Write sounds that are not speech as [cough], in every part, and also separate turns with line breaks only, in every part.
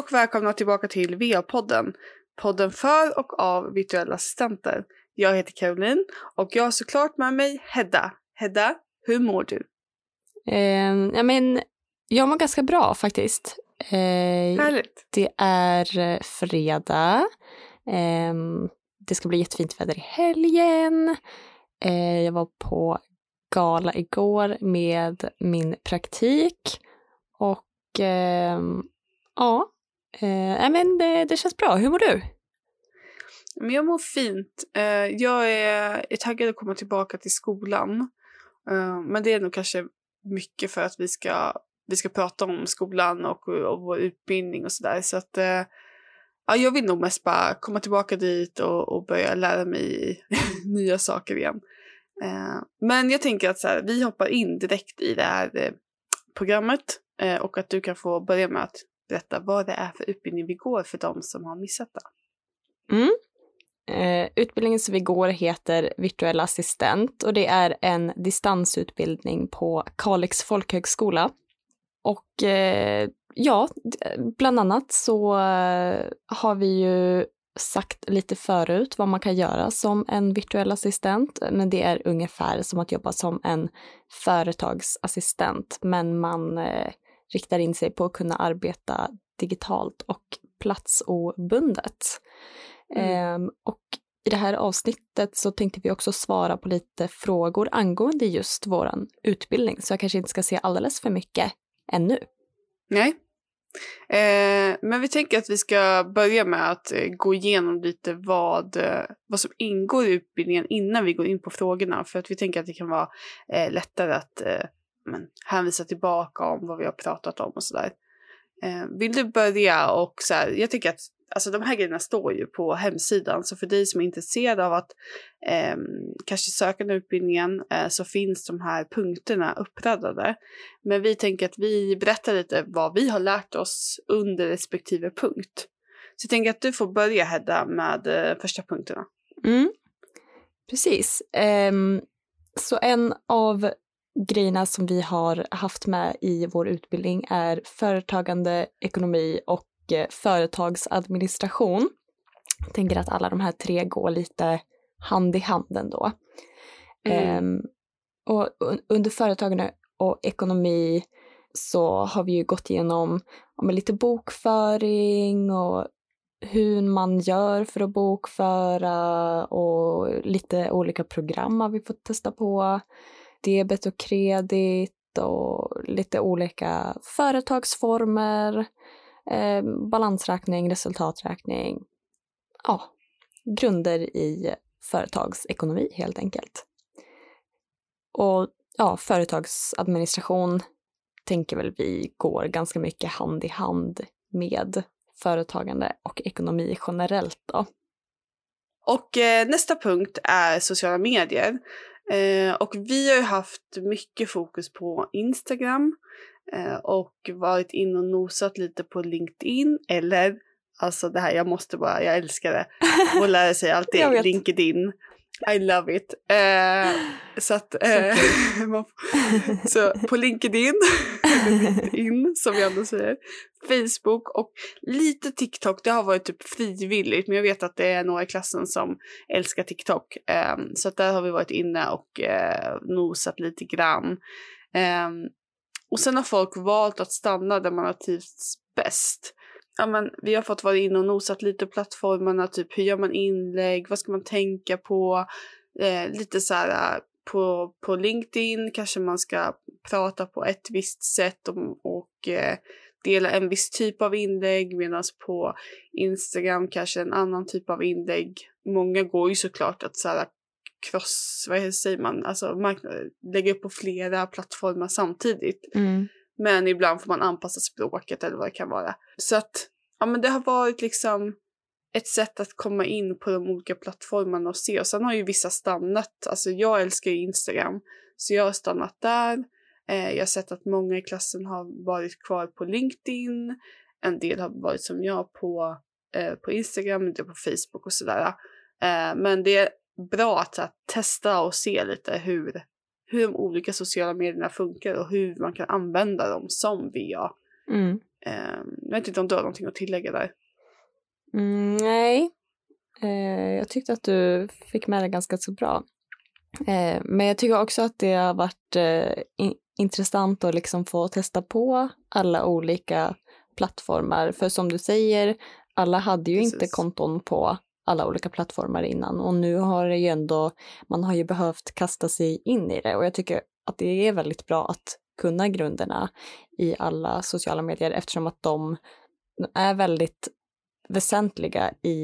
och välkomna tillbaka till VA-podden. Podden för och av virtuella assistenter. Jag heter Caroline och jag har såklart med mig Hedda. Hedda, hur mår du?
Eh, ja, men, jag mår ganska bra faktiskt. Eh,
Härligt.
det är eh, fredag. Eh, det ska bli jättefint väder i helgen. Eh, jag var på gala igår med min praktik. Och ehm, ja, eh, men det, det känns bra. Hur mår du?
Men jag mår fint. Eh, jag är, är taggad att komma tillbaka till skolan. Eh, men det är nog kanske mycket för att vi ska, vi ska prata om skolan och, och vår utbildning och sådär. Så att eh, ja, jag vill nog mest bara komma tillbaka dit och, och börja lära mig [laughs] nya saker igen. Eh, men jag tänker att så här, vi hoppar in direkt i det här eh, programmet eh, och att du kan få börja med att berätta vad det är för utbildning vi går för de som har missat det.
Mm. Eh, utbildningen som vi går heter virtuell assistent och det är en distansutbildning på Kalix folkhögskola. Och eh, ja, bland annat så eh, har vi ju sagt lite förut vad man kan göra som en virtuell assistent, men det är ungefär som att jobba som en företagsassistent, men man eh, riktar in sig på att kunna arbeta digitalt och platsobundet. Mm. Eh, och i det här avsnittet så tänkte vi också svara på lite frågor angående just våran utbildning, så jag kanske inte ska se alldeles för mycket ännu.
Nej, Eh, men vi tänker att vi ska börja med att eh, gå igenom lite vad, eh, vad som ingår i utbildningen innan vi går in på frågorna. För att vi tänker att det kan vara eh, lättare att men, hänvisa tillbaka om vad vi har pratat om och sådär. Eh, vill du börja och så här, jag tycker att alltså de här grejerna står ju på hemsidan, så för dig som är intresserad av att eh, kanske söka den utbildningen eh, så finns de här punkterna uppradade. Men vi tänker att vi berättar lite vad vi har lärt oss under respektive punkt. Så jag tänker att du får börja Hedda med eh, första punkterna.
Mm. Precis. Um, så en av grejerna som vi har haft med i vår utbildning är företagande, ekonomi och eh, företagsadministration. Jag tänker att alla de här tre går lite hand i hand ändå. Mm. Um, och under företagande och ekonomi så har vi ju gått igenom ja, lite bokföring och hur man gör för att bokföra och lite olika program har vi fått testa på debet och kredit och lite olika företagsformer, eh, balansräkning, resultaträkning. Ja, grunder i företagsekonomi helt enkelt. Och ja, företagsadministration tänker väl vi går ganska mycket hand i hand med företagande och ekonomi generellt då.
Och eh, nästa punkt är sociala medier. Eh, och vi har ju haft mycket fokus på Instagram eh, och varit in och nosat lite på LinkedIn eller alltså det här, jag måste bara, jag älskar det, och [laughs] lära sig alltid LinkedIn. I love it. Eh, så att, eh, [laughs] så på LinkedIn, [laughs] LinkedIn som vi ändå säger, Facebook och lite TikTok. Det har varit typ frivilligt, men jag vet att det är några i klassen som älskar TikTok. Um, så att där har vi varit inne och uh, nosat lite grann. Um, och sen har folk valt att stanna där man har trivts bäst ja, men, vi har fått vara inne och nosat lite plattformarna, typ hur gör man inlägg, vad ska man tänka på, eh, lite så här på, på LinkedIn kanske man ska prata på ett visst sätt och, och eh, dela en viss typ av inlägg medan på Instagram kanske en annan typ av inlägg. Många går ju såklart att så här, cross, vad säger man, alltså lägga upp på flera plattformar samtidigt.
Mm.
Men ibland får man anpassa språket eller vad det kan vara. Så att ja, men det har varit liksom ett sätt att komma in på de olika plattformarna och se. Och sen har ju vissa stannat. Alltså jag älskar ju Instagram. Så jag har stannat där. Eh, jag har sett att många i klassen har varit kvar på LinkedIn. En del har varit som jag på, eh, på Instagram, del på Facebook och sådär. Eh, men det är bra att, att testa och se lite hur hur de olika sociala medierna funkar och hur man kan använda dem som VA.
Mm.
Eh, jag vet inte om du har någonting att tillägga där.
Mm, nej, eh, jag tyckte att du fick med det ganska så bra. Eh, men jag tycker också att det har varit eh, in intressant att liksom få testa på alla olika plattformar. För som du säger, alla hade ju
Precis.
inte konton på alla olika plattformar innan och nu har det ju ändå, man har ju behövt kasta sig in i det och jag tycker att det är väldigt bra att kunna grunderna i alla sociala medier eftersom att de är väldigt väsentliga i,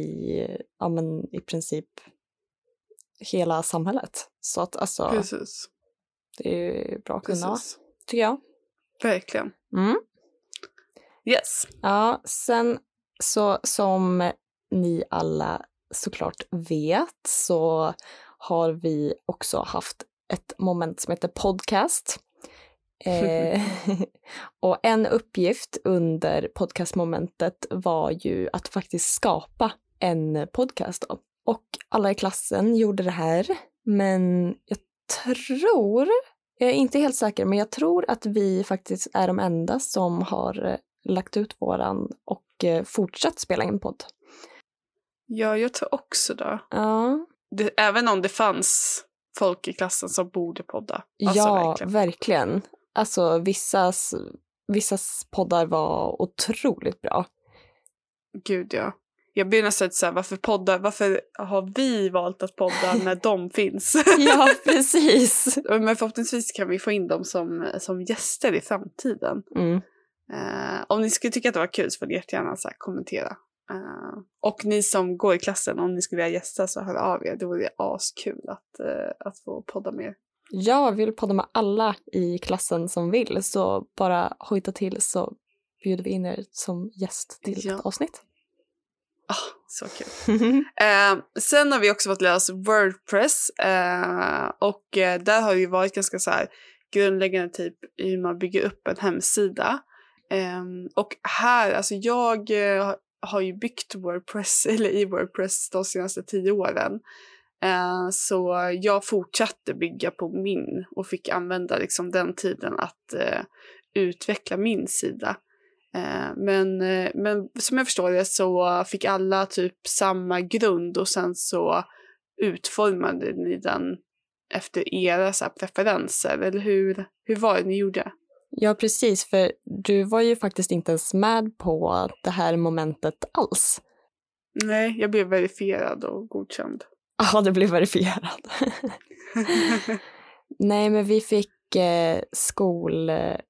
ja men i princip hela samhället. Så att alltså,
Precis.
det är bra att kunna,
Precis.
tycker jag.
Verkligen.
Mm.
Yes.
Ja, sen så som ni alla såklart vet så har vi också haft ett moment som heter podcast. Eh, [laughs] [laughs] och en uppgift under podcastmomentet var ju att faktiskt skapa en podcast. Då. Och alla i klassen gjorde det här, men jag tror, jag är inte helt säker, men jag tror att vi faktiskt är de enda som har eh, lagt ut våran och eh, fortsatt spela in podd.
Ja, jag tror också det.
Ja,
det. Även om det fanns folk i klassen som borde podda. Alltså,
ja
verkligen.
verkligen. Alltså vissas, vissas poddar var otroligt bra.
Gud ja. Jag blir nästan så här, varför podda? Varför har vi valt att podda [laughs] när de finns?
Ja, [laughs] precis.
Men förhoppningsvis kan vi få in dem som, som gäster i framtiden.
Mm.
Eh, om ni skulle tycka att det var kul så får ni jättegärna så här, kommentera. Eh, och ni som går i klassen, om ni skulle vilja gästa så hör av er. Det vore askul att, eh, att få podda mer.
Jag vill podda med alla i klassen som vill, så bara hojta till så bjuder vi in er som gäst till
Ja.
ett avsnitt.
Ah, så kul. Eh, sen har vi också fått lära oss Wordpress eh, och eh, där har ju varit ganska så här grundläggande typ hur man bygger upp en hemsida. Eh, och här, alltså jag eh, har ju byggt Wordpress, [laughs] eller i Wordpress de senaste tio åren. Eh, så jag fortsatte bygga på min och fick använda liksom den tiden att eh, utveckla min sida. Eh, Men, men som jag förstår det så fick alla typ samma grund och sen så utformade ni den efter era så preferenser. Eller hur, hur var det ni gjorde?
Ja, precis, för du var ju faktiskt inte ens med på det här momentet alls.
Nej, jag blev verifierad och godkänd. [laughs]
Ja, det blev verifierad. [laughs] Nej, men vi fick eh, skolkonton,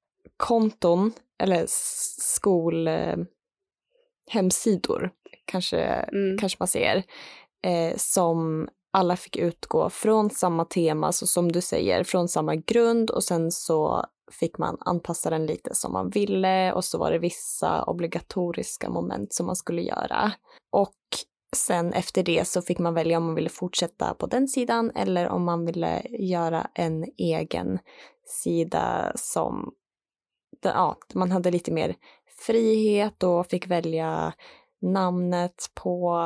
eller skolhemsidor, hemsidor, kanske,
Mm.
kanske man ser, eh, som alla fick utgå från samma tema, så som du säger, från samma grund och sen så fick man anpassa den lite som man ville och så var det vissa obligatoriska moment som man skulle göra. Och sen efter det så fick man välja om man ville fortsätta på den sidan eller om man ville göra en egen sida som ja, man hade lite mer frihet och fick välja namnet på,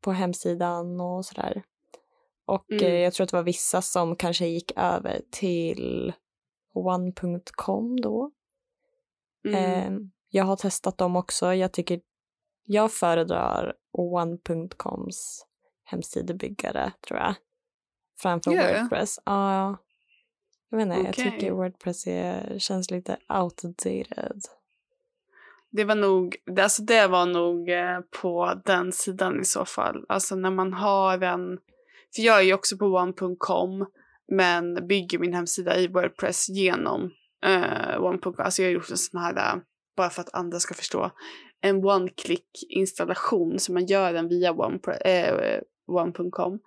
på hemsidan och sådär. Och
Mm.
eh, jag tror att det var vissa som kanske gick över till one.com då.
Mm.
Eh, jag har testat dem också. Jag tycker jag föredrar one.coms hemsidebyggare tror jag. Framför
det?
Wordpress. Ja. jag vet inte, jag
Okej.
tycker Wordpress är, känns lite outdated.
Det var nog, det- alltså det var nog eh, på den sidan i så fall. Alltså när man har en, för jag är ju också på one.com men bygger min hemsida i Wordpress genom eh, one.com. Alltså jag har gjort en sån här, eh, bara för att andra ska förstå, en one-click installation så man gör den via one.com.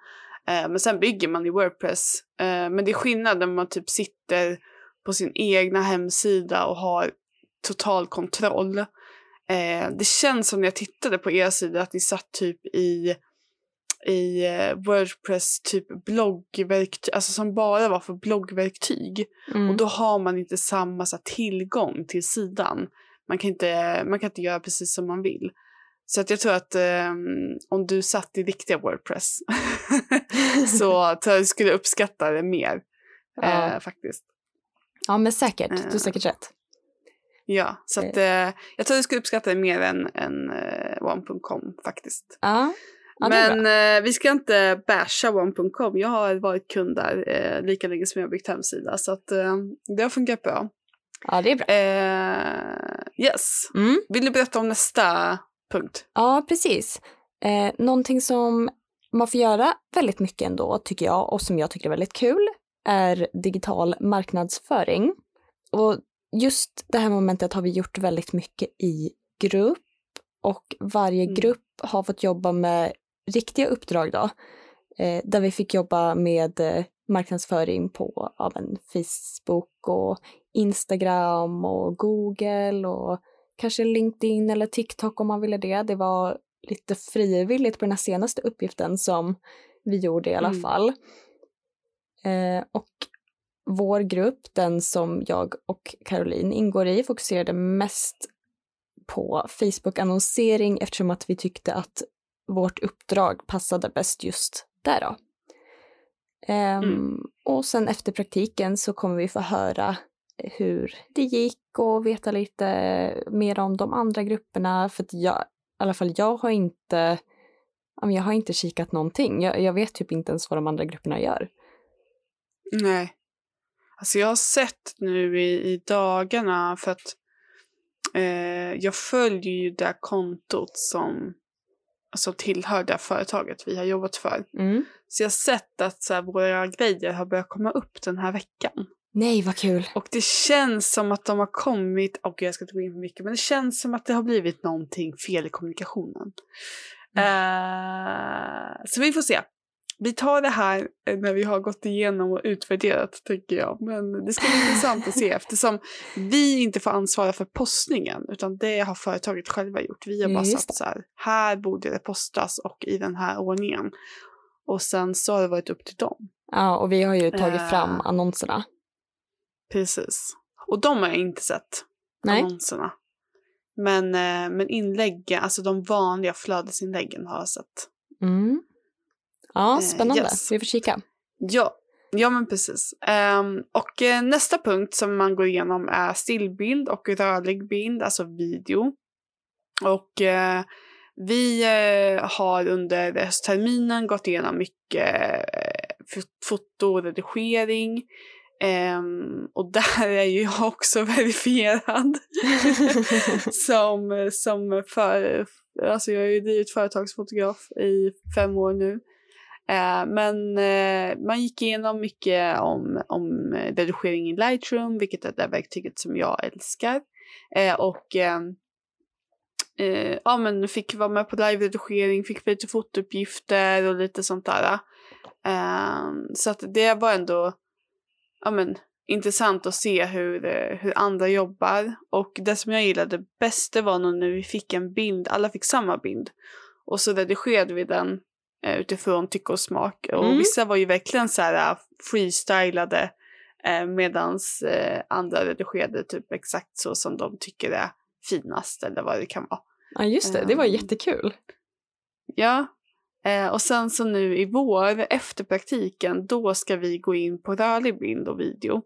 Eh. Eh, men sen bygger man i Wordpress. Eh, men det är skillnad när man typ sitter på sin egna hemsida och har total kontroll. Det känns som när jag tittade på er sida att ni satt typ i, i Wordpress typ bloggverktyg, alltså som bara var för bloggverktyg.
Mm.
Och då har man inte samma så här, tillgång till sidan. Man kan, inte, man kan inte göra precis som man vill. Så att jag tror att eh, om du satt i riktiga Wordpress [laughs] så tror jag du skulle uppskatta det mer.
Ja.
Eh, faktiskt.
Ja, men säkert. Du har
Eh.
säkert rätt.
Ja, så att, eh, jag tror du skulle uppskatta det mer än, än eh, one.com faktiskt.
Ja, ja
Men eh, vi ska inte basha one.com. Jag har varit kund där eh, lika länge som jag byggt hemsida. Så att, eh, det har funkat bra.
Ja, det är bra.
Eh, yes.
Mm.
Vill du berätta om nästa punkt?
Ja, precis. Eh, någonting som man får göra väldigt mycket ändå, tycker jag, och som jag tycker är väldigt kul, är digital marknadsföring. Och just det här momentet har vi gjort väldigt mycket i grupp och varje
Mm.
grupp har fått jobba med riktiga uppdrag då, eh, där vi fick jobba med eh, marknadsföring på ja, men Facebook och Instagram och Google och kanske LinkedIn eller TikTok om man ville det. Det var lite frivilligt på den här senaste uppgiften som vi gjorde i alla
Mm.
fall. Eh, och vår grupp, den som jag och Caroline ingår i, fokuserade mest på Facebook-annonsering eftersom att vi tyckte att vårt uppdrag passade bäst just där då. Ehm,
Mm.
Och sen efter praktiken så kommer vi få höra hur det gick och veta lite mer om de andra grupperna. För att jag, i alla fall jag har inte, jag har inte kikat någonting. Jag, jag vet typ inte ens vad de andra grupperna gör.
Nej. Alltså jag har sett nu i, i dagarna för att eh, jag följer ju det kontot som alltså, tillhör det företaget vi har jobbat för.
Mm.
Så jag har sett att så här, våra grejer har börjat komma upp den här veckan.
Nej, vad kul!
Och det känns som att de har kommit, och jag ska inte gå in för mycket, men det känns som att det har blivit någonting fel i kommunikationen. Eh, så vi får se. Vi tar det här eh, när vi har gått igenom och utvärderat, tänker jag. Men det ska bli intressant att se [laughs] eftersom vi inte får ansvara för postningen, utan det har företaget själva gjort. Vi har bara
Just
sagt så här, här borde det postas och i den här ordningen. Och sen så har det varit upp till dem.
Ja, och vi har ju tagit fram annonserna.
Precis. Och de har jag inte sett.
Nej,
annonserna. Men, eh, men inläggen, alltså de vanliga flödesinläggen har jag sett.
mm. Ja,
Eh,
spännande.
yes.
Vi får kika.
Ja, ja men precis. Ehm, och eh, nästa punkt som man går igenom är stillbild och rörlig bild, alltså video. Och eh, vi eh, har under höstterminen gått igenom mycket eh, fot- fotoredigering. Ehm, och där är ju jag också [laughs] verifierad. [laughs] som, som för, alltså jag har ju drivit företagsfotograf i fem år nu. Eh, men eh, man gick igenom mycket om, om redigering i Lightroom, vilket är det verktyget som jag älskar. Eh, och eh, eh, ja, men fick vara med på live-redigering, fick lite fotouppgifter och lite sånt där. Så att det var ändå ja, men, intressant att se hur, eh, hur andra jobbar. Och det som jag gillade bäst det var nog när vi fick en bild, alla fick samma bild. Och så redigerade vi den eh, utifrån tycke och smak. Och
Mm.
vissa var ju verkligen så här eh, freestylade eh, medans eh, andra redigerade typ exakt så som de tycker är finast eller vad det kan vara.
Ja, just det. Det var
Ehm.
jättekul.
Ja, eh, och sen så nu i vår efter praktiken då ska vi gå in på rörlig bild och video.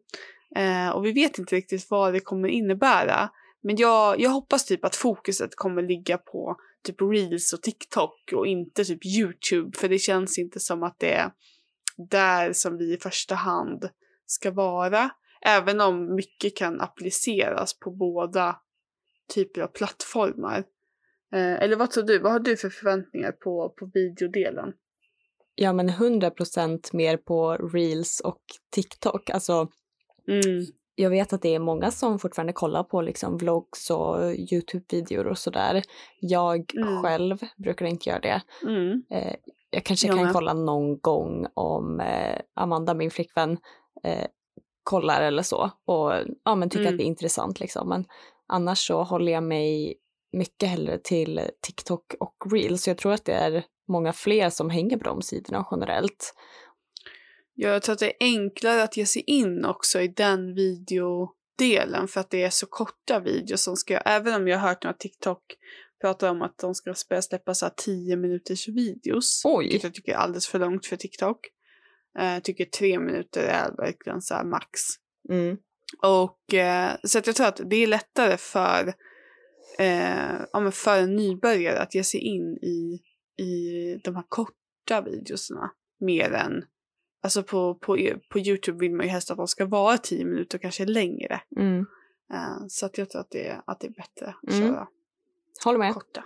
Eh, och vi vet inte riktigt vad det kommer innebära. Men jag, jag hoppas typ att fokuset kommer ligga på typ reels och TikTok och inte typ YouTube. För det känns inte som att det är där som vi i första hand ska vara. Även om mycket kan appliceras på båda typer av plattformar. Eh, eller vad tror du? Vad har du för förväntningar på, på videodelen?
Ja, men 100 procent mer på reels och TikTok. Alltså,
Mm.
jag vet att det är många som fortfarande kollar på liksom vlogs och YouTube-videor och sådär. Jag
Mm.
själv brukar inte göra det.
Mm.
Eh, jag kanske
Jag
kan
med.
kolla någon gång om eh, Amanda, min flickvän, eh, kollar eller så och ja, men tycker
Mm.
att det är intressant liksom. Men annars så håller jag mig mycket hellre till TikTok och Reels. Så jag tror att det är många fler som hänger på de sidorna generellt.
Jag tror att det är enklare att ge sig in också i den videodelen för att det är så korta videos som ska, även om jag har hört några TikTok prata om att de ska börja släppa så här 10 minuters videos.
Oj.
Vilket jag tycker är alldeles för långt för TikTok. Eh, Jag tycker tre minuter är verkligen så här max.
Mm.
Och eh, så att jag tror att det är lättare för, eh, ja, men för en nybörjare att ge sig in i, i de här korta videorna mer än Alltså på, på, på Youtube vill man ju helst att de ska vara tio minuter, kanske längre.
Mm.
Uh, så att jag tror att det, att det är bättre att
Mm.
köra
Håller med.
korta.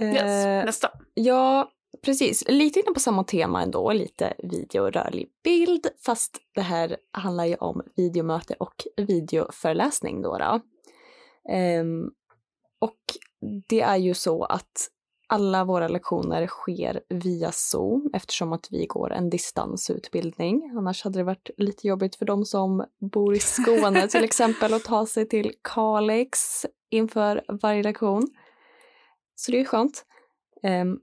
Eh,
Yes. Nästa.
Ja, precis. Lite inne på samma tema ändå, lite video och rörlig bild, fast det här handlar ju om videomöte och videoföreläsning då. då. Ehm, och det är ju så att alla våra lektioner sker via Zoom eftersom att vi går en distansutbildning. Annars hade det varit lite jobbigt för de som bor i Skåne till [laughs] exempel att ta sig till Kalix inför varje lektion. Så det är ju skönt. Ehm,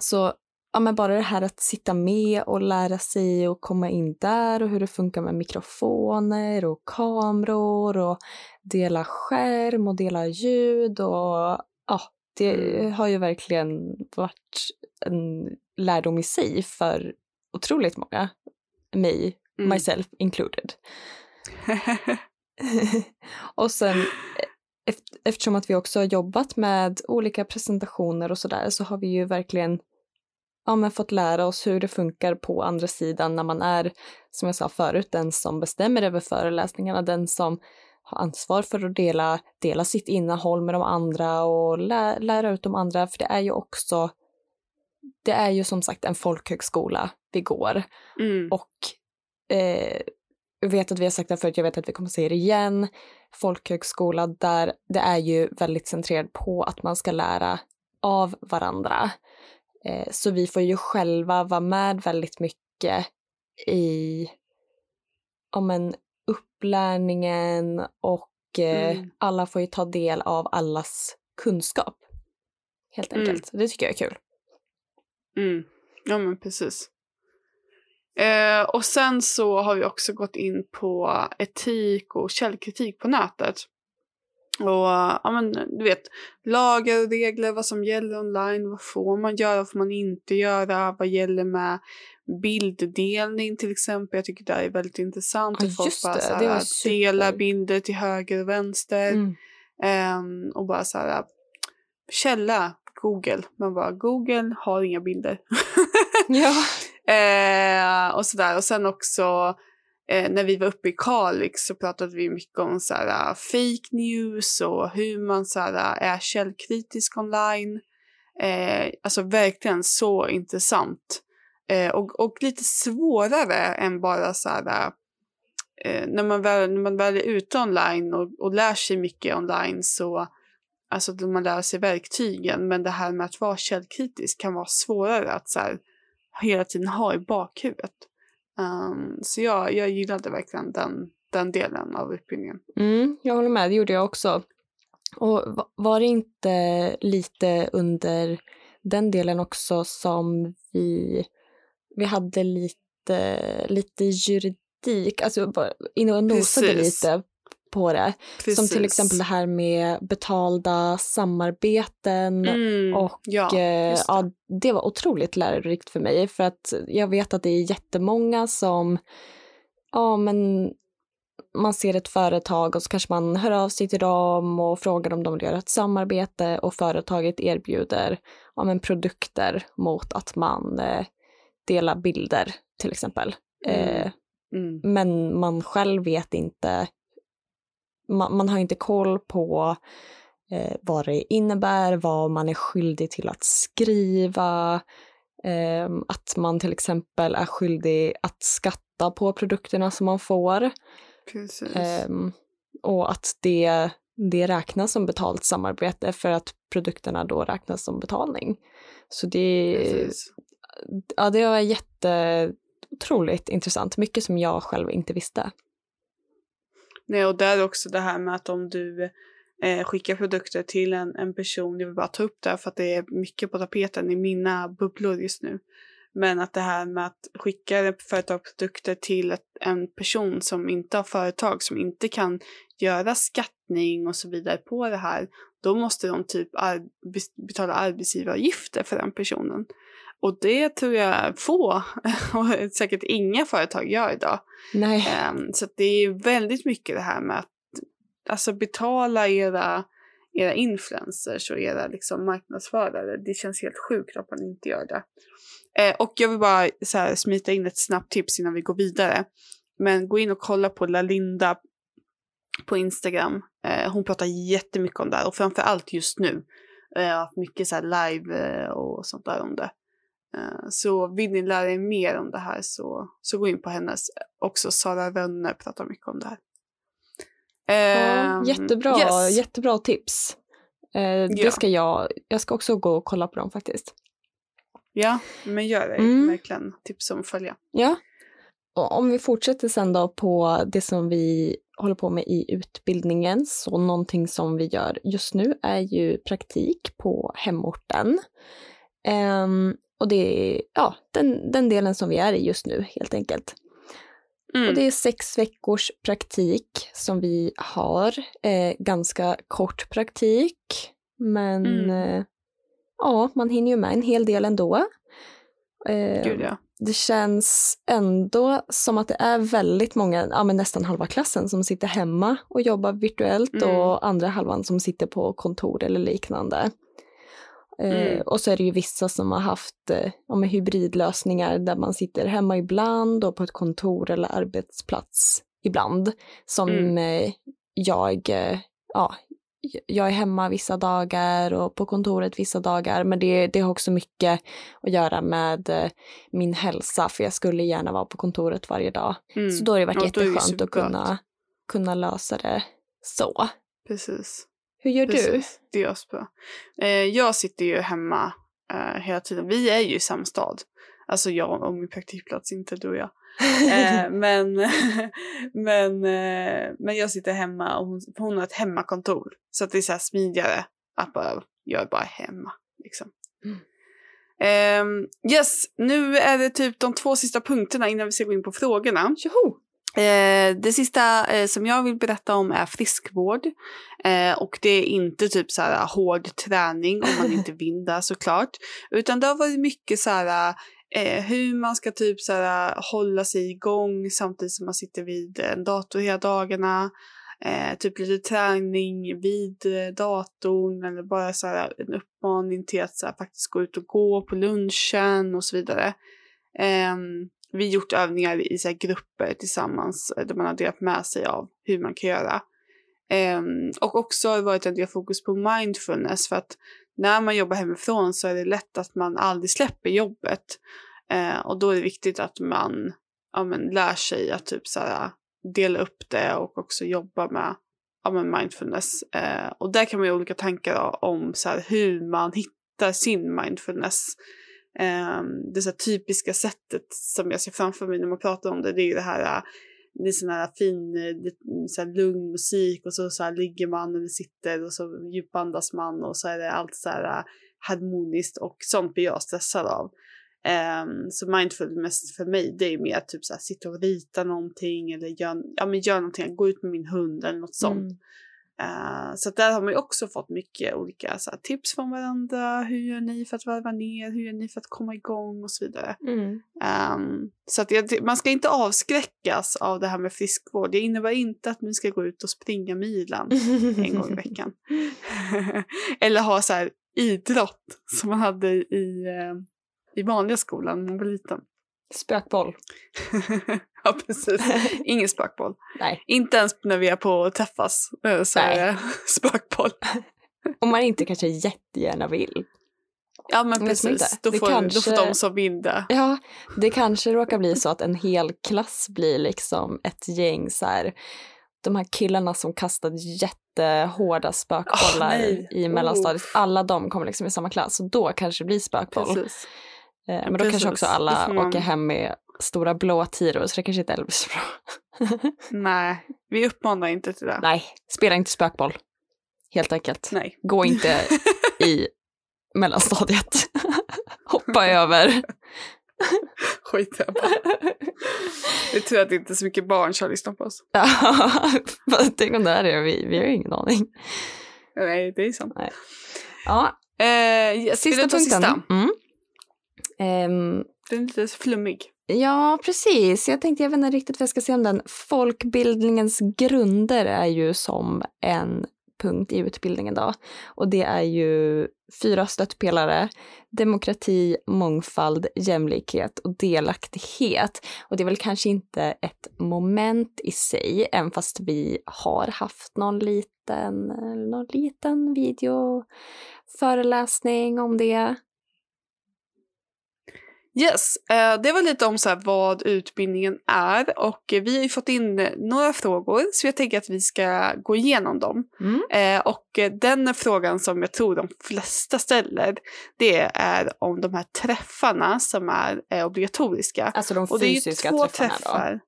så ja, men bara det här att sitta med och lära sig och komma in där och hur det funkar med mikrofoner och kameror och dela skärm och dela ljud och ja, det
Mm.
har ju verkligen varit en lärdom i sig för otroligt många. Mig,
Mm.
myself included. [laughs] och sen eft- eftersom att vi också har jobbat med olika presentationer och sådär så har vi ju verkligen ja, men fått lära oss hur det funkar på andra sidan när man är, som jag sa förut, den som bestämmer över föreläsningarna, den som har ansvar för att dela, dela sitt innehåll med de andra och lä, lära ut de andra, för det är ju också det är ju som sagt en folkhögskola vi går
mm.
och eh, jag vet att vi har sagt det förut, jag vet att vi kommer säga det igen. Folkhögskola där det är ju väldigt centrerat på att man ska lära av varandra. Eh, så vi får ju själva vara med väldigt mycket i om en upplärningen och eh,
Mm.
alla får ju ta del av allas kunskap. Helt
Mm.
enkelt. Det tycker jag är kul.
Mm. Ja men precis. Eh, och sen så har vi också gått in på etik och källkritik på nätet. Och ja men du vet, lagar och regler, vad som gäller online, vad får man göra, vad får man inte göra, vad gäller med bilddelning till exempel. Jag tycker det är väldigt intressant.
Ja,
folk bara
det.
så här,
super.
delar bilder till höger och vänster.
Mm.
Ehm, och bara så här, källa, Google. Man bara, Google har inga bilder.
Ja. [laughs]
Eh, och sådär. Och sen också eh, när vi var uppe i Kalix så pratade vi mycket om så här, eh, fake news och hur man så här, eh, är källkritisk online. Eh, alltså verkligen så intressant. Eh, och, och lite svårare än bara så här, eh, eh när, man väl, när man väl är ute online och, och lär sig mycket online så Alltså man lär sig verktygen, men det här med att vara källkritisk kan vara svårare att så här, hela tiden ha i bakhuvudet. Um, så jag, jag gillade verkligen den, den delen av utbildningen.
Mm, jag håller med, det gjorde jag också. Och va- var det inte lite under den delen också som vi, vi hade lite, lite juridik, alltså bara inne och nosade lite på det.
Precis.
Som till exempel det här med betalda samarbeten
Mm,
och
ja,
eh,
det.
ja, det var otroligt lärorikt för mig för att jag vet att det är jättemånga som, ja men man ser ett företag och så kanske man hör av sig till dem och frågar om de vill göra ett samarbete och företaget erbjuder ja, men produkter mot att man eh, delar bilder till exempel.
Mm.
Eh,
Mm,
men man själv vet inte, man, man har inte koll på eh, vad det innebär, vad man är skyldig till att skriva, eh, att man till exempel är skyldig att skatta på produkterna som man får. Ehm, och att det, det räknas som betalt samarbete för att produkterna då räknas som betalning. Så det,
precis.
ja, det var jätte, otroligt intressant, mycket som jag själv inte visste.
Nej, och där också det här med att om du eh, skickar produkter till en, en person, jag vill bara ta upp det här för att det är mycket på tapeten i mina bubblor just nu. Men att det här med att skicka företagsprodukter till ett, en person som inte har företag, som inte kan göra skattning och så vidare på det här, då måste de typ ar- betala arbetsgivaravgifter för den personen. Och det tror jag få, [laughs] och säkert inga företag gör idag.
Nej.
Um, så det är väldigt mycket det här med att alltså, betala era, era influencers och era liksom, marknadsförare. Det känns helt sjukt att man inte gör det. Uh, och jag vill bara så här, smita in ett snabbt tips innan vi går vidare. Men gå in och kolla på Lalinda på Instagram. Uh, hon pratar jättemycket om det här och framför allt just nu. Jag har haft mycket så live och sånt där om det. Så vill ni lära er mer om det här så, så gå in på hennes. Också Sara Rönne pratar mycket om det här.
Ja,
Um,
jättebra,
yes.
jättebra tips. Eh,
Ja.
det ska jag, jag ska också gå och kolla på dem faktiskt.
Ja, men gör det.
Mm.
Verkligen tips om följa.
Ja. Och om vi fortsätter sen då på det som vi håller på med i utbildningen, så någonting som vi gör just nu är ju praktik på hemorten. Ehm, och det är ja, den, den delen som vi är i just nu helt enkelt.
Mm.
Och det är sex veckors praktik som vi har. Eh, ganska kort praktik, men
Mm.
eh, ja, man hinner ju med en hel del ändå. Eh,
Gud ja.
det känns ändå som att det är väldigt många, ja men nästan halva klassen som sitter hemma och jobbar virtuellt
Mm.
och andra halvan som sitter på kontor eller liknande. Eh,
Mm.
och så är det ju vissa som har haft eh, ja, men hybridlösningar där man sitter hemma ibland och på ett kontor eller arbetsplats ibland. Som
Mm.
eh, jag, eh, ja, jag är hemma vissa dagar och på kontoret vissa dagar. Men det, det har också mycket att göra med eh, min hälsa för jag skulle gärna vara på kontoret varje dag.
Mm.
Så då har det varit
Ja, är det
jätteskönt att kunna, kunna lösa det så.
Precis.
Hur gör du?
Precis. Det är bra. Eh, jag sitter ju hemma eh, hela tiden. Vi är ju i samma stad. Alltså jag och min praktikplats, inte du och jag. Eh, [laughs] men, [laughs] men, eh, men jag sitter hemma och hon, hon har ett hemmakontor. Så att det är så här smidigare att bara, jag är bara hemma. Liksom.
Mm.
Ehm, yes, nu är det typ de två sista punkterna innan vi ska gå in på frågorna.
Tjoho!
Eh, det sista eh, som jag vill berätta om är friskvård. Eh, och det är inte typ så här hård träning om man inte vill det [laughs] såklart. Utan det har varit mycket så här eh, hur man ska typ så här hålla sig igång samtidigt som man sitter vid en dator hela dagarna. Eh, typ lite träning vid datorn eller bara så här en uppmaning till att så här, faktiskt gå ut och gå på lunchen och så vidare. Ehm, vi har gjort övningar i så här grupper tillsammans eh, där man har delat med sig av hur man kan göra. Um, och också har det varit en del fokus på mindfulness för att när man jobbar hemifrån så är det lätt att man aldrig släpper jobbet. Uh, och då är det viktigt att man ja, men, lär sig att typ så här, dela upp det och också jobba med ja, men mindfulness. Uh, och där kan man ju ha olika tankar om så här, hur man hittar sin mindfulness. Ehm, det så här typiska sättet som jag ser framför mig när man pratar om det, det är ju det här, äh, det är sån här fin, eh, mm, så här lugn musik och så, så här ligger man eller sitter och så djupandas man och så är det allt så här äh, harmoniskt och sånt blir jag stressad av. Um, så mindfulness för mig det är mer typ så här sitta och rita någonting eller gör, ja, men gör någonting, gå ut med min hund eller något sånt.
Mm.
Eh, så där har man ju också fått mycket olika så här, tips från varandra. Hur gör ni för att varva ner? Hur gör ni för att komma igång? Och så vidare.
Mm.
Ehm, så att jag, man ska inte avskräckas av det här med friskvård. Det innebär inte att ni ska gå ut och springa milen en gång i veckan. [laughs] Eller ha så här idrott som man hade i, eh, i vanliga skolan när man var liten.
Spökboll. [laughs]
ja, precis. [laughs] Ingen spökboll.
Nej.
Inte ens när vi är på att träffas eh, så
Nej.
är det [laughs] spökboll. [laughs]
Om man inte kanske jättegärna vill.
Ja men precis, då
Det
får, då får
kanske-
de som vill det.
Ja, det kanske råkar bli så att en hel klass blir liksom ett gäng så här, de här killarna som kastade jättehårda spökbollar
nej.
i mellanstadiet, alla de kommer liksom i samma klass och då kanske det blir spökboll.
Precis.
Eh, Men då kanske
precis.
också
Då
alla
man-
åker hem med stora blå tiror så det kanske inte blir så bra.
Nej, vi uppmanar inte till det.
Nej, spela inte spökboll. Helt enkelt.
Nej.
Gå inte i [laughs] mellanstadiet. [laughs] Hoppa över. [laughs]
Skit i det bara. Jag tror att det inte är så mycket barn som lyssnar på oss.
Ja, Tänk om det är det, vi, vi har ju ingen aning.
Nej, det är sant.
Ja,
Eh,
sista punkten.
Sista?
Mm. Ehm,
Den är lite flummig.
Ja, precis. Jag tänkte, jag vet inte riktigt vad jag ska säga om den. Folkbildningens grunder är ju som en punkt i utbildningen då. Och det är ju fyra stöttpelare. Demokrati, mångfald, jämlikhet och delaktighet. Och det är väl kanske inte ett moment i sig, även fast vi har haft någon liten, någon liten videoföreläsning om det.
Yes, eh, det var lite om så här vad utbildningen är och vi har ju fått in eh, några frågor så jag tänker att vi ska gå igenom dem.
Mm.
Eh, och den frågan som jag tror de flesta ställer det är om de här träffarna som är obligatoriska.
Alltså de
Och det är ju
fysiska
två
träffarna
träffar.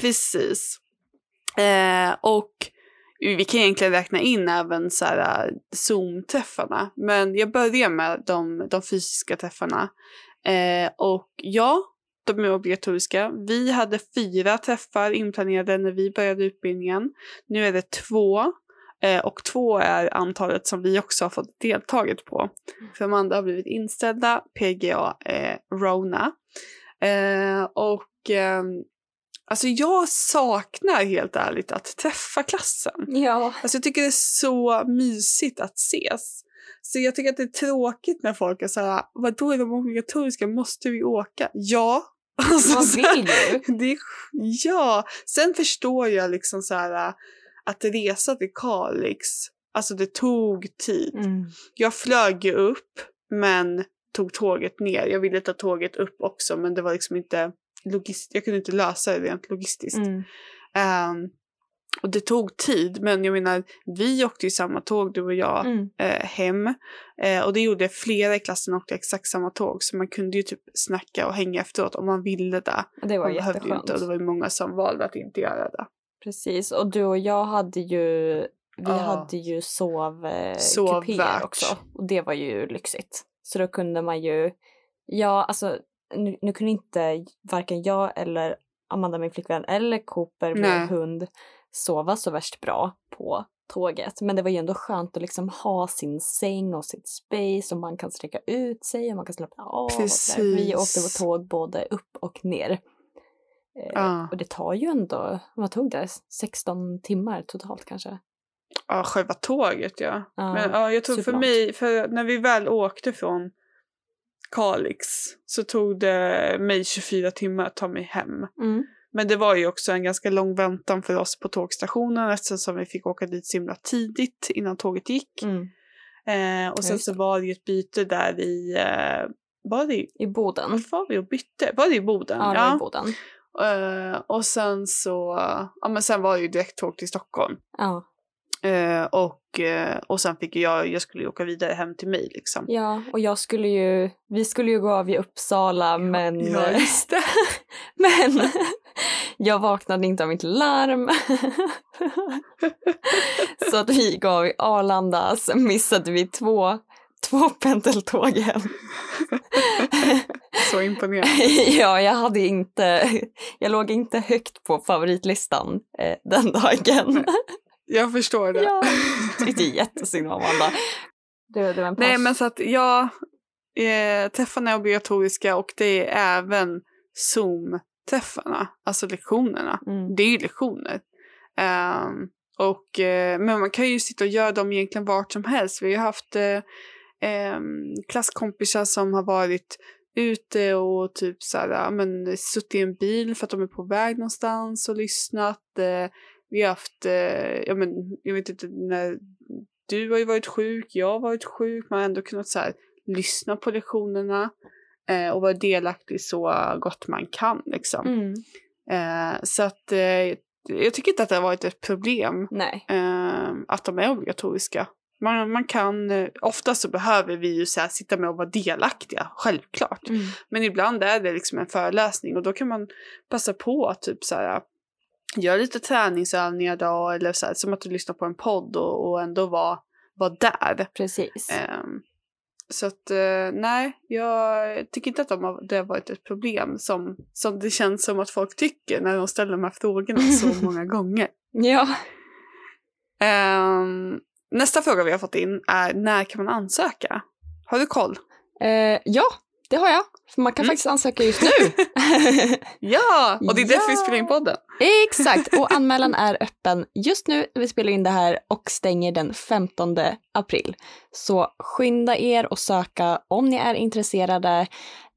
Precis. Eh, och vi kan egentligen räkna in även så här, Zoom-träffarna. Men jag börjar med de, de fysiska träffarna. Eh, och ja, de är obligatoriska. Vi hade fyra träffar inplanerade när vi började utbildningen. Nu är det två. Eh, och två är antalet som vi också har fått deltagit på. För de andra har blivit inställda, PGA, eh, Rona. Eh, och ehm, alltså jag saknar helt ärligt att träffa klassen.
Ja.
Alltså jag tycker det är så mysigt att ses. Så jag tycker att det är tråkigt när folk är så här, vadå är de obligatoriska, måste vi åka? Ja. [laughs] Alltså, här,
vill ju.
det är, ja, sen förstår jag liksom så här att resa till Kalix, alltså det tog tid.
Mm.
Jag flög ju upp men tog tåget ner. Jag ville ta tåget upp också men det var liksom inte logist- jag kunde inte lösa det rent logistiskt.
Mm.
Ehm, och det tog tid men jag menar vi åkte ju samma tåg du och jag
Mm.
eh, hem. Eh, och det gjorde flera i klassen åkte exakt samma tåg så man kunde ju typ snacka och hänga efteråt om man ville det.
Det var
Man
jätteskönt.
inte och det var ju många som valde att inte göra det.
Precis, och du och jag hade ju, vi
Ja.
hade ju sovkupéer
Sovvärt.
också. Och det var ju lyxigt. Så då kunde man ju, ja alltså nu, nu kunde inte varken jag eller Amanda min flickvän eller Cooper
Nej.
hund sova så värst bra på tåget. Men det var ju ändå skönt att liksom ha sin säng och sitt space och man kan sträcka ut sig och man kan slappna av. sådär. Vi åkte
Precis.
på tåg både upp och ner. Eh,
Ja.
Och det tar ju ändå, vad tog det? 16 timmar totalt kanske?
Ja, själva tåget ja.
Ja,
Men ja, jag tror för mig, för när vi väl åkte från Kalix så tog det mig 24 timmar att ta mig hem.
Mm.
Men det var ju också en ganska lång väntan för oss på tågstationen eftersom vi fick åka dit så himla tidigt innan tåget gick.
Mm.
Eh, och sen så var det ju ett byte där i, eh, var det i,
I Boden.
vart var vi och bytte? Var det i Boden?
Ja, var i Boden.
Eh, och sen så, ja men sen var det ju direkttåg till Stockholm.
Ja.
Eh, och, eh, och sen fick jag, jag skulle ju åka vidare hem till mig liksom.
ja, och jag skulle ju, vi skulle ju gå av i Uppsala men,
Ja, just det. [laughs]
men [laughs] jag vaknade inte av mitt larm. [laughs] Så att vi gav i Arlanda, sen missade vi två, två pendeltåg hem.
Så imponerande.
ja, jag hade inte, jag låg inte högt på favoritlistan eh, den dagen.
Jag förstår det.
ja, [laughs] tyckte jättesynd om Amanda. Det, det var en paus.
Nej men så att ja, eh, träffarna är obligatoriska och det är även Zoom-träffarna, alltså lektionerna.
Mm.
Det är ju lektioner. Ehm, och, eh, men man kan ju sitta och göra dem egentligen vart som helst. Vi har haft eh, ehm, klasskompisar som har varit ute och typ så här, men, suttit i en bil för att de är på väg någonstans och lyssnat. Eh, vi har haft, eh, ja, men, jag vet inte, när du har ju varit sjuk, jag har varit sjuk, man har ändå kunnat så här, lyssna på lektionerna eh, och vara delaktig så gott man kan. Liksom.
Mm.
Eh, så att eh, jag tycker inte att det har varit ett problem eh, att de är obligatoriska. Man, man kan, eh, ofta så behöver vi ju så här, sitta med och vara delaktiga, självklart.
Mm.
Men ibland är det liksom en föreläsning och då kan man passa på att typ så här, göra lite träningsövningar då eller så här, som att du lyssnar på en podd och, och ändå vara var där.
Precis.
Ehm, så att eh, nej, jag tycker inte att de har, det har varit ett problem som, som det känns som att folk tycker när de ställer de här frågorna så [laughs] många gånger.
Ja.
Ehm, nästa fråga vi har fått in är när kan man ansöka? Har du koll?
Eh, ja, det har jag. För man kan
Mm.
faktiskt ansöka just nu. [laughs]
Ja, och det är därför vi
Ja.
spelar in podden.
Exakt, och [laughs] anmälan är öppen just nu när vi spelar in det här och stänger den 15 april. Så skynda er och söka om ni är intresserade.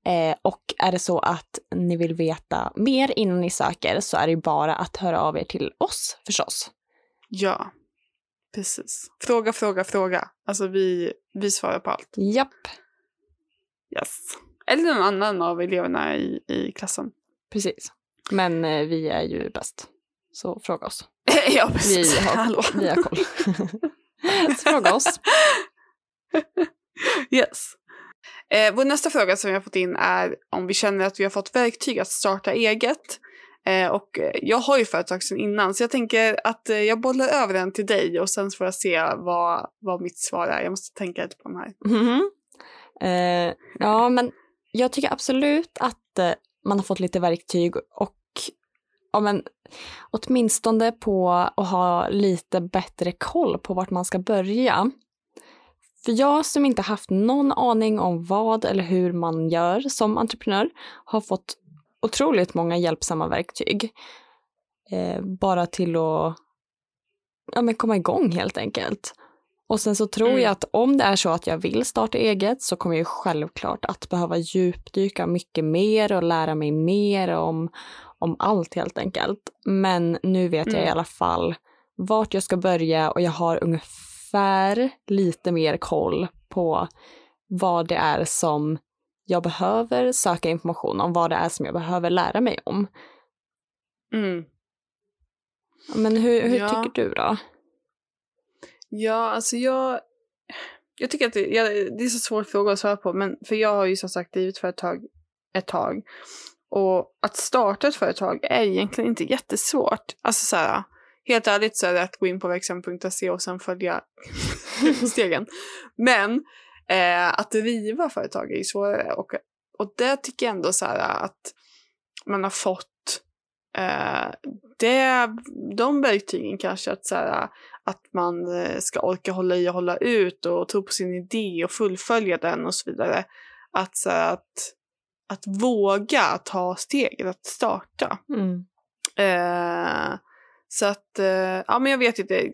Eh, och är det så att ni vill veta mer innan ni söker så är det bara att höra av er till oss förstås.
Ja, precis. Fråga, fråga, fråga. Alltså vi, vi svarar på allt.
Japp,
Yes. Eller någon annan av eleverna i, i klassen.
precis. Men eh, vi är ju bäst. Så fråga oss. [laughs]
ja,
Vi
precis.
har,
Hallå.
vi har koll. [laughs] så fråga oss. [laughs]
Yes. Eh, vår nästa fråga som vi har fått in är om vi känner att vi har fått verktyg att starta eget. Eh, och eh, jag har ju företag sedan innan så jag tänker att eh, jag bollar över den till dig och sen får jag se vad, vad mitt svar är. Jag måste tänka lite på den här.
Mhm. Eh, ja, men jag tycker absolut att eh, man har fått lite verktyg och ja, men, åtminstone på att ha lite bättre koll på vart man ska börja. För jag som inte haft någon aning om vad eller hur man gör som entreprenör har fått otroligt många hjälpsamma verktyg. Eh, bara till att ja, men komma igång helt enkelt. Och sen så tror
Mm.
jag att om det är så att jag vill starta eget så kommer jag självklart att behöva djupdyka mycket mer och lära mig mer om, om allt helt enkelt. Men nu vet jag i
Mm.
alla fall vart jag ska börja och jag har ungefär lite mer koll på vad det är som jag behöver söka information om, vad det är som jag behöver lära mig om.
Mm.
Men hur, hur
Ja.
tycker du då?
Ja, alltså jag... Jag tycker att det, jag, det är så svår fråga att svara på, men för jag har ju som sagt drivit företag ett tag. Och att starta ett företag är egentligen inte jättesvårt. Alltså så här, helt ärligt så är det att gå in på verksam.se och sen följa [laughs] stegen. Men eh, att driva företag är ju svårare. Och, och det tycker jag ändå så här att man har fått eh, det, de verktygen kanske att så här, att man eh, ska orka hålla i och hålla ut och tro på sin idé och fullfölja den och så vidare. Att, så att, att våga ta steget att starta.
Mm.
Eh, så att, eh, ja men jag vet inte.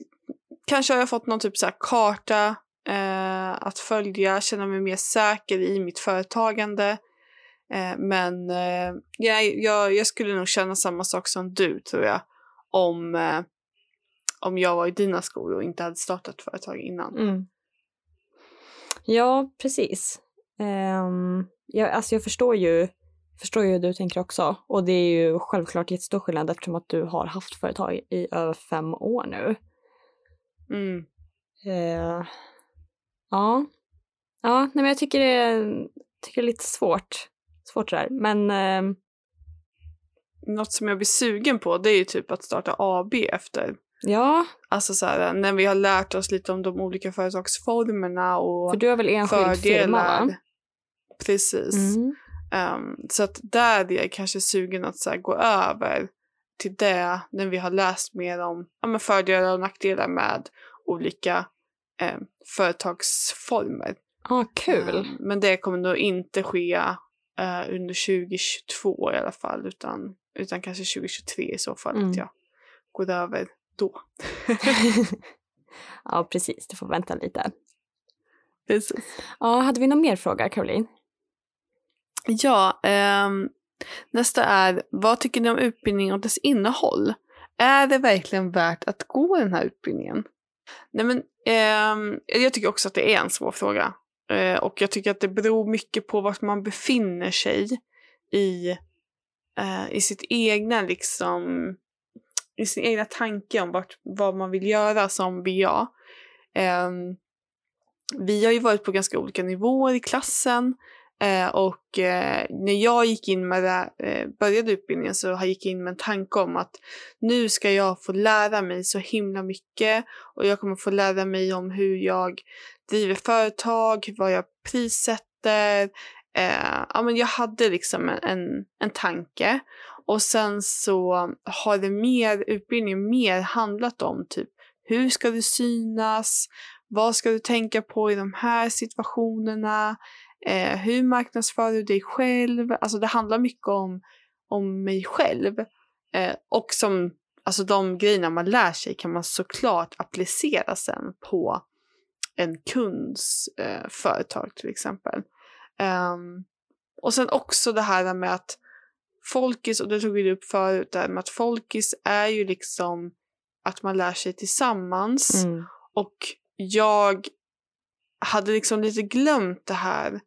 Kanske har jag fått någon typ så här karta eh, att följa, känna mig mer säker i mitt företagande. Eh, men eh, jag, jag, jag skulle nog känna samma sak som du tror jag. Om, om jag var i dina skor och inte hade startat företag innan.
Mm. Ja, precis. Um, jag, alltså jag förstår ju, förstår ju hur du tänker också. Och det är ju självklart jättestor skillnad eftersom att du har haft företag i över fem år nu.
Mm.
Eh, ja. Ja, nej men jag tycker det är, tycker det är lite svårt. Svårt där. Men ehm,
Något som jag blir sugen på det är ju typ att starta AB efter.
Ja,
Alltså så här, när vi har lärt oss lite om de olika företagsformerna och
för du har väl enskild firma va?
fördelar. Precis.
Mm.
Ehm, så att där är jag kanske sugen att så här, gå över till det när vi har läst mer om ja, men fördelar och nackdelar med olika eh, företagsformer.
Ja, kul.
Ehm, men det kommer nog inte ske eh, under 2022 i alla fall utan, utan kanske 2023 i så fall
Mm.
att jag går över då. [laughs]
ja, precis. Du får vänta lite.
Precis.
Ja, hade vi någon mer fråga, Caroline?
Ja, ehm, nästa är vad tycker ni om utbildning och dess innehåll? Är det verkligen värt att gå den här utbildningen? Nej men, ehm, jag tycker också att det är en svår fråga. Eh, och jag tycker att det beror mycket på vart man befinner sig i, eh, i sitt egna liksom, i sin egna tanke om vart, vad man vill göra som VA. Ehm, vi har ju varit på ganska olika nivåer i klassen. Eh, och eh, när jag gick in med det, eh, började utbildningen så gick jag in med en tanke om att nu ska jag få lära mig så himla mycket och jag kommer få lära mig om hur jag driver företag, vad jag prissätter. Eh, ja, men jag hade liksom en, en, en tanke och sen så har det mer, utbildningen mer handlat om typ hur ska du synas? Vad ska du tänka på i de här situationerna? Eh, hur marknadsför du dig själv? Alltså det handlar mycket om, om mig själv. Eh, och som, alltså de grejerna man lär sig kan man såklart applicera sen på en kunds eh, företag till exempel. Ehm, och sen också det här med att folkis, och det tog vi upp förut, där med att folkis är ju liksom att man lär sig tillsammans.
Mm.
Och jag hade liksom lite glömt det här.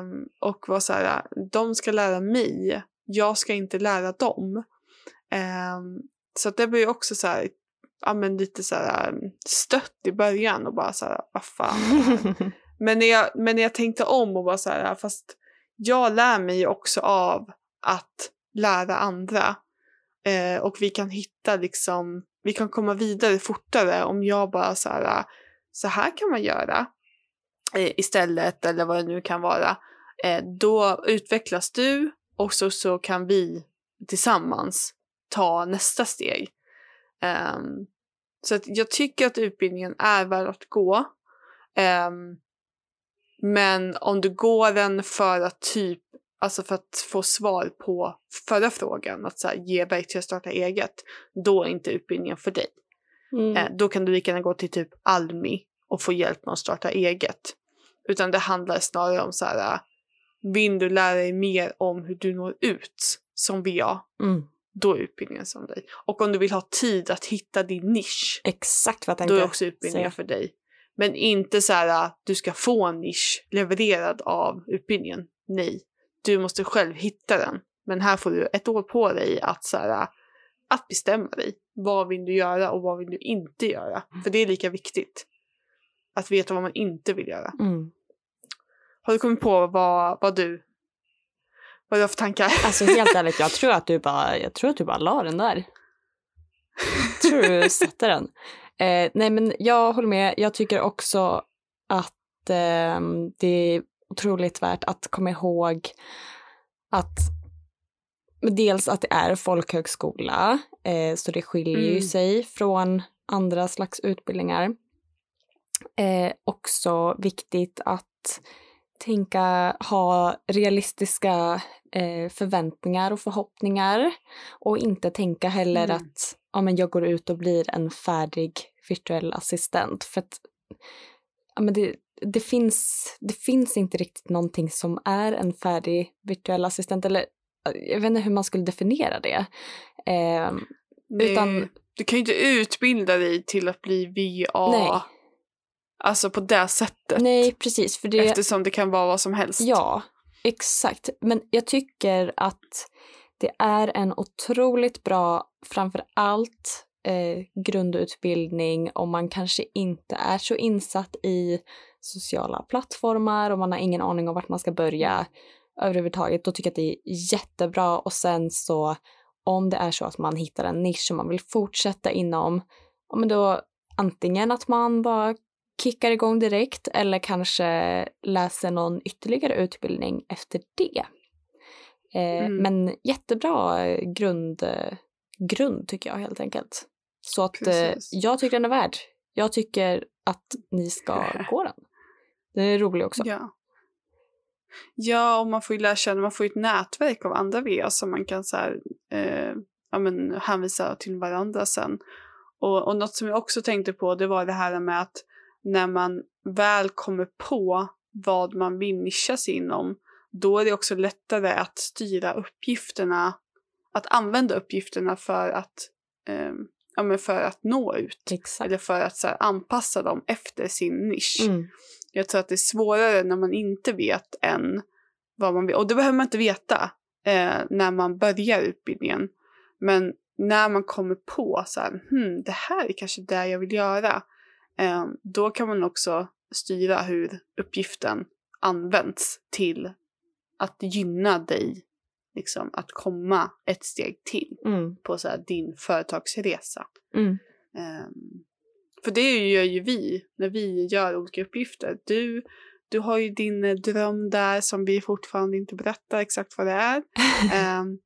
Um, och var så här, de ska lära mig, jag ska inte lära dem. Um, så det blev också så här, ja men lite så här stött i början och bara så här, vad fan. [laughs] men, när jag, men när jag tänkte om och bara så här, fast jag lär mig också av att lära andra. Eh, och vi kan hitta liksom, vi kan komma vidare fortare om jag bara så här, ah, så här kan man göra eh, istället eller vad det nu kan vara. Eh, då utvecklas du och så, så kan vi tillsammans ta nästa steg. Um, så att jag tycker att utbildningen är värd att gå. Um, men om du går den för att typ, alltså för att få svar på förra frågan, att så här, ge verktyg att starta eget, då är inte utbildningen för dig.
Mm.
Eh, då kan du lika gärna gå till typ Almi och få hjälp med att starta eget. Utan det handlar snarare om så här, vill du lära dig mer om hur du når ut som VA,
Mm.
då är utbildningen som dig. Och om du vill ha tid att hitta din nisch,
Exakt vad jag
då
tänkte
är också utbildningen för dig. Men inte så här att du ska få en nisch levererad av utbildningen. Nej, du måste själv hitta den. Men här får du ett år på dig att, så här, att bestämma dig. Vad vill du göra och vad vill du inte göra? För det är lika viktigt. Att veta vad man inte vill göra.
Mm.
Har du kommit på vad, vad du vad du har för tankar?
Alltså helt ärligt, jag tror att du bara, jag tror att du bara la den där. Jag tror du satte den. Eh, nej men jag håller med, jag tycker också att eh, det otroligt värt att komma ihåg att dels att det är folkhögskola, eh, så det skiljer ju
Mm.
sig från andra slags utbildningar. Eh, också viktigt att tänka, ha realistiska eh, förväntningar och förhoppningar och inte tänka heller
Mm.
att ja, men jag går ut och blir en färdig virtuell assistent. För att ja, men det, det, finns, det finns inte riktigt någonting som är en färdig virtuell assistent. Eller jag vet inte hur man skulle definiera det. Eh,
Det-
Utan-
Du kan ju inte utbilda dig till att bli VA.
Nej.
Alltså på det sättet.
nej, precis. För det,
Eftersom det kan vara vad som helst.
Ja, exakt. Men jag tycker att det är en otroligt bra, framför allt eh, grundutbildning om man kanske inte är så insatt i sociala plattformar och man har ingen aning om vart man ska börja överhuvudtaget. Då tycker jag att det är jättebra och sen så om det är så att man hittar en nisch som man vill fortsätta inom, ja, men då antingen att man bara kickar igång direkt eller kanske läser någon ytterligare utbildning efter det. Eh,
Mm.
Men jättebra eh, grund, eh, grund tycker jag helt enkelt. Så att eh, jag tycker den är värd. Jag tycker att ni ska [laughs] gå den. Den är rolig också.
Ja. Ja, och man får ju lära känna, man får ju ett nätverk av andra VA som man kan så här, eh, ja, men, hänvisa till varandra sen. Och, och något som jag också tänkte på det var det här med att när man väl kommer på vad man vill nischa sig inom, då är det också lättare att styra uppgifterna, att använda uppgifterna för att, eh, ja, men för att nå ut.
Exakt.
Eller för att så här, anpassa dem efter sin nisch.
Mm.
Jag tror att det är svårare när man inte vet än vad man vill. Och det behöver man inte veta eh, när man börjar utbildningen. Men när man kommer på så här, hmm, det här är kanske det jag vill göra. Eh, då kan man också styra hur uppgiften används till att gynna dig. Liksom att komma ett steg till
Mm.
på så här, din företagsresa.
Mm.
Ehm, för det gör ju vi när vi gör olika uppgifter. Du, du har ju din eh, dröm där som vi fortfarande inte berättar exakt vad det är. [laughs] Ehm,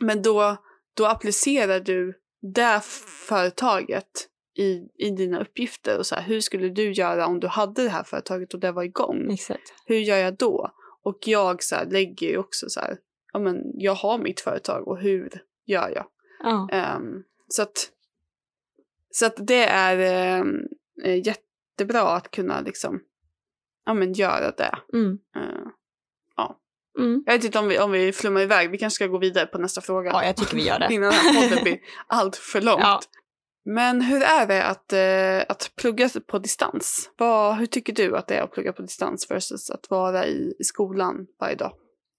men då, då applicerar du det företaget i, i dina uppgifter och så här, hur skulle du göra om du hade det här företaget och det var igång?
Exakt.
Hur gör jag då? Och jag så här, lägger ju också så här, ja men jag har mitt företag och hur gör jag?
Ja.
Ehm, så att, så att det är ehm, eh, jättebra att kunna liksom, ja men göra det.
Mm.
Eh,
Mm.
jag vet inte om vi, om vi flummar iväg, vi kanske ska gå vidare på nästa fråga.
Ja, jag tycker vi gör det.
Innan den här podden blir [laughs] allt för långt.
Ja.
Men hur är det att, eh, att plugga på distans? Vad, hur tycker du att det är att plugga på distans versus att vara i, i skolan varje dag?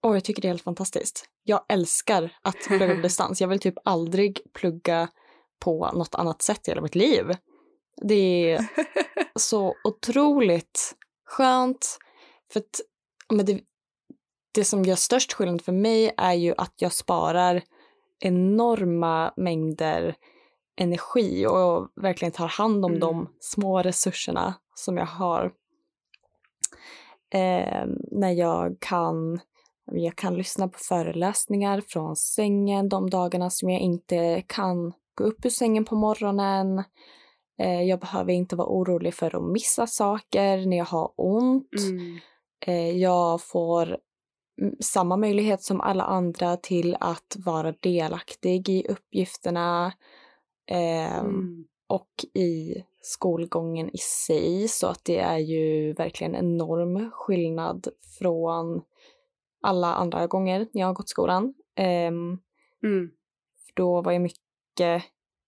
Och jag tycker det är helt fantastiskt. Jag älskar att plugga på [laughs] distans. Jag vill typ aldrig plugga på något annat sätt i hela mitt liv. Det är [laughs] så otroligt skönt. För att men det, det som gör störst skillnad för mig är ju att jag sparar enorma mängder energi och verkligen tar hand om
Mm.
de små resurserna som jag har. Eh, när jag kan, jag kan lyssna på föreläsningar från sängen de dagarna som jag inte kan gå upp ur sängen på morgonen. Eh, jag behöver inte vara orolig för att missa saker när jag har ont.
Mm.
Eh, jag får mm, samma möjlighet som alla andra till att vara delaktig i uppgifterna ehm,
Mm.
och i skolgången i sig. Så att det är ju verkligen enorm skillnad från alla andra gånger när jag har gått skolan. Ehm,
Mm.
då var jag mycket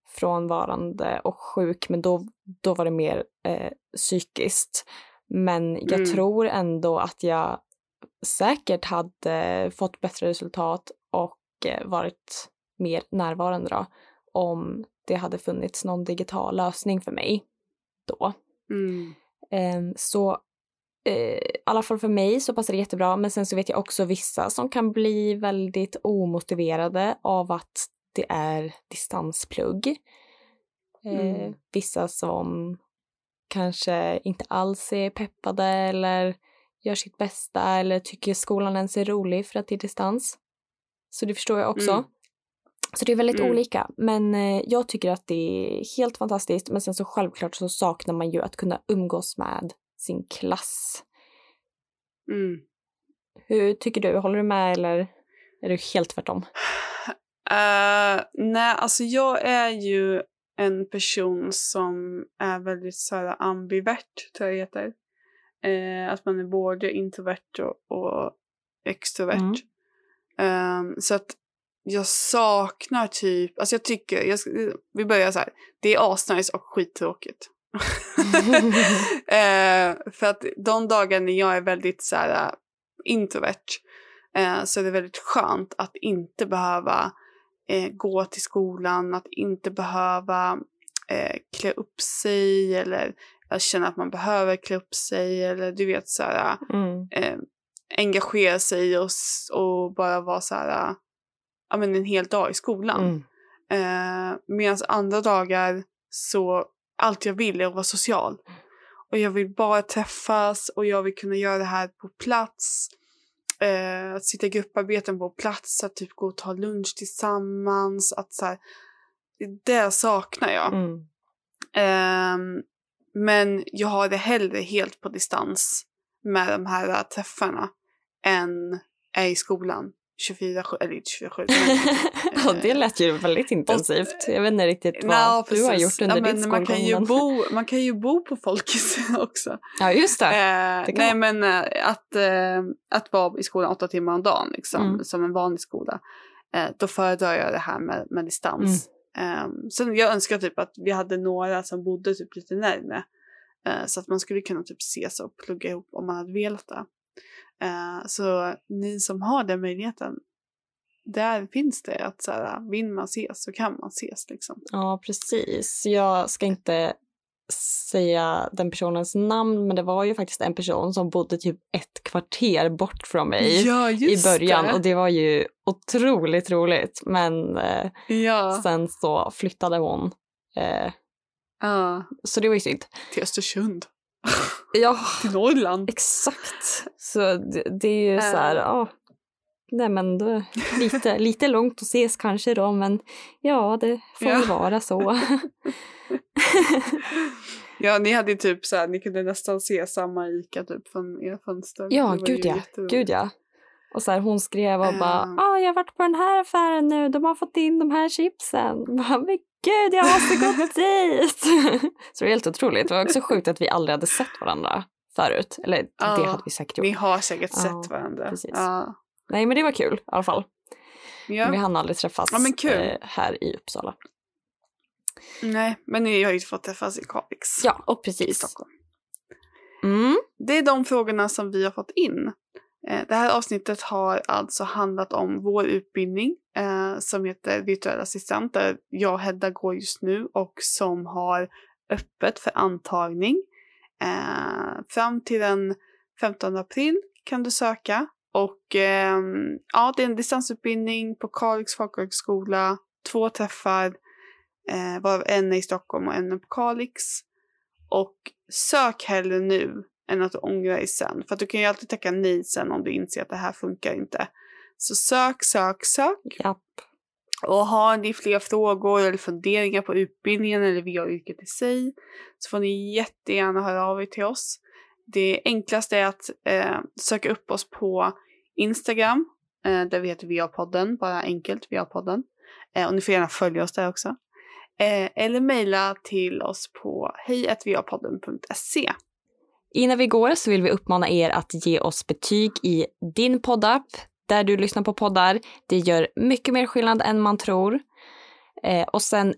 frånvarande och sjuk, men då, då var det mer eh, psykiskt. Men jag
Mm.
tror ändå att jag säkert hade fått bättre resultat och eh, varit mer närvarande då om det hade funnits någon digital lösning för mig då.
Mm.
Ehm, så eh, i alla fall för mig så passar det jättebra. Men sen så vet jag också vissa som kan bli väldigt omotiverade av att det är distansplugg. Eh,
Mm.
Vissa som kanske inte alls är peppade eller gör sitt bästa eller tycker skolan ens är rolig för att det är distans. Så det förstår jag också.
Mm.
Så det är väldigt
Mm.
olika. Men eh, jag tycker att det är helt fantastiskt. Men sen så självklart så saknar man ju att kunna umgås med sin klass.
Mm.
Hur tycker du? Håller du med eller är du helt tvärtom?
Eh, nej, alltså jag är ju en person som är väldigt så här ambivert, tror jag det heter. Eh, att man är både introvert och, och extrovert.
Mm.
Ehm, så att jag saknar typ, alltså jag tycker, jag, vi börjar så här, det är asnice och skittråkigt. [laughs] [laughs] Eh, för att de dagar när jag är väldigt så här introvert så är det väldigt skönt att inte behöva eh, gå till skolan, att inte behöva eh, klä upp sig eller jag känner att man behöver klä upp sig eller du vet så här
Mm.
eh, engagera sig och, och bara vara så här, ja men en hel dag i skolan.
Mm.
Eh, Medan andra dagar så allt jag vill är att vara social. Och jag vill bara träffas och jag vill kunna göra det här på plats. Eh, att sitta i grupparbeten på plats, att typ gå och ta lunch tillsammans. Att så här, det saknar jag.
Mm.
Ehm, men jag har det hellre helt på distans med de här äh, träffarna än är i skolan 24-7, eller inte 24-7. men, [laughs]
ja, det lät ju väldigt intensivt. Jag vet inte riktigt vad
Ja,
du har gjort under
ja, men man kan, ju bo, [laughs] man kan ju bo på folkis [laughs] också.
Ja, just det.
Eh,
det
nej men eh, att, eh, att vara i skolan åtta timmar om dagen liksom,
Mm.
som en vanlig skola. Eh, då föredrar jag det här med, med distans.
Mm.
Eh, sen jag önskar typ att vi hade några som bodde typ lite närmare. Eh, så att man skulle kunna typ ses och plugga ihop om man hade velat det. Eh, så ni som har den möjligheten. Där finns det att så här, vill man ses så kan man ses liksom.
Ja, precis. Jag ska inte säga den personens namn, men det var ju faktiskt en person som bodde typ ett kvarter bort från mig
ja,
i början och det var ju otroligt roligt. Men eh,
Ja,
sen så flyttade hon. Eh,
ja.
så det var ju synd.
till Östersund. [laughs]
Ja,
Till Norrland.
exakt. Så det, det är ju så här,
Eh.
ja. Nej men då, lite, lite långt att ses kanske då, men ja, det får
Ja.
vara så. [laughs]
ja, ni hade ju typ så här, ni kunde nästan se samma ICA typ från era fönster.
Ja, gud ja. Gud ja. Och så här, hon skrev och bara
Ehm.
ah, jag har varit på den här affären nu, de har fått in de här chipsen. [laughs] Bara, Men gud, jag måste gå [laughs] dit! [laughs] så det är helt otroligt. Det var också sjukt att vi aldrig hade sett varandra förut. Eller
Ja,
det hade vi säkert gjort.
Ni har säkert
Ja,
sett varandra.
precis.
Ja.
Nej men det var kul i alla fall.
Ja.
Men vi hann aldrig träffas
Ja,
eh, här i Uppsala.
Nej, men ni har ju fått träffas i Kalix.
Ja,
och i
precis.
Stockholm.
Mm.
Det är de frågorna som vi har fått in. Eh, det här avsnittet har alltså handlat om vår utbildning eh, som heter virtuell assistent där jag och Hedda går just nu och som har öppet för antagning. Eh, fram till den 15 april kan du söka och eh, ja, det är en distansutbildning på Kalix folkhögskola, två träffar, eh, varav en är i Stockholm och en är på Kalix. Och sök hellre nu än att du ångrar dig sen. För att du kan ju alltid tacka nej sen om du inser att det här funkar inte. Så sök, sök, sök.
Japp.
Och har ni fler frågor eller funderingar på utbildningen eller VA-yrket i sig så får ni jättegärna höra av er till oss. Det enklaste är att eh, söka upp oss på Instagram eh, där vi heter VA-podden, bara enkelt VA-podden. Eh, och ni får gärna följa oss där också. Eh, eller mejla till oss på hejatviapodden.se.
Innan vi går så vill vi uppmana er att ge oss betyg i din poddapp där du lyssnar på poddar. Det gör mycket mer skillnad än man tror. Eh, och sen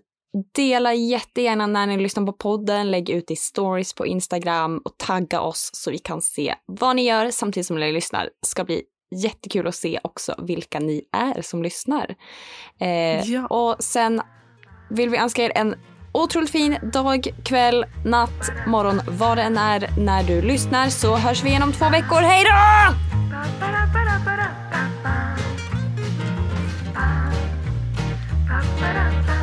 dela jättegärna när ni lyssnar på podden, lägg ut i stories på Instagram och tagga oss så vi kan se vad ni gör samtidigt som ni lyssnar. Det ska bli jättekul att se också vilka ni är som lyssnar. Eh,
Ja.
Och sen vill vi önska er en otroligt fin dag, kväll, natt, morgon, vad det än är när du lyssnar så hörs vi igen om två veckor. Hej då!
Ba-ba-da-ba-da-ba-da-ba. Ba-ba-da-ba.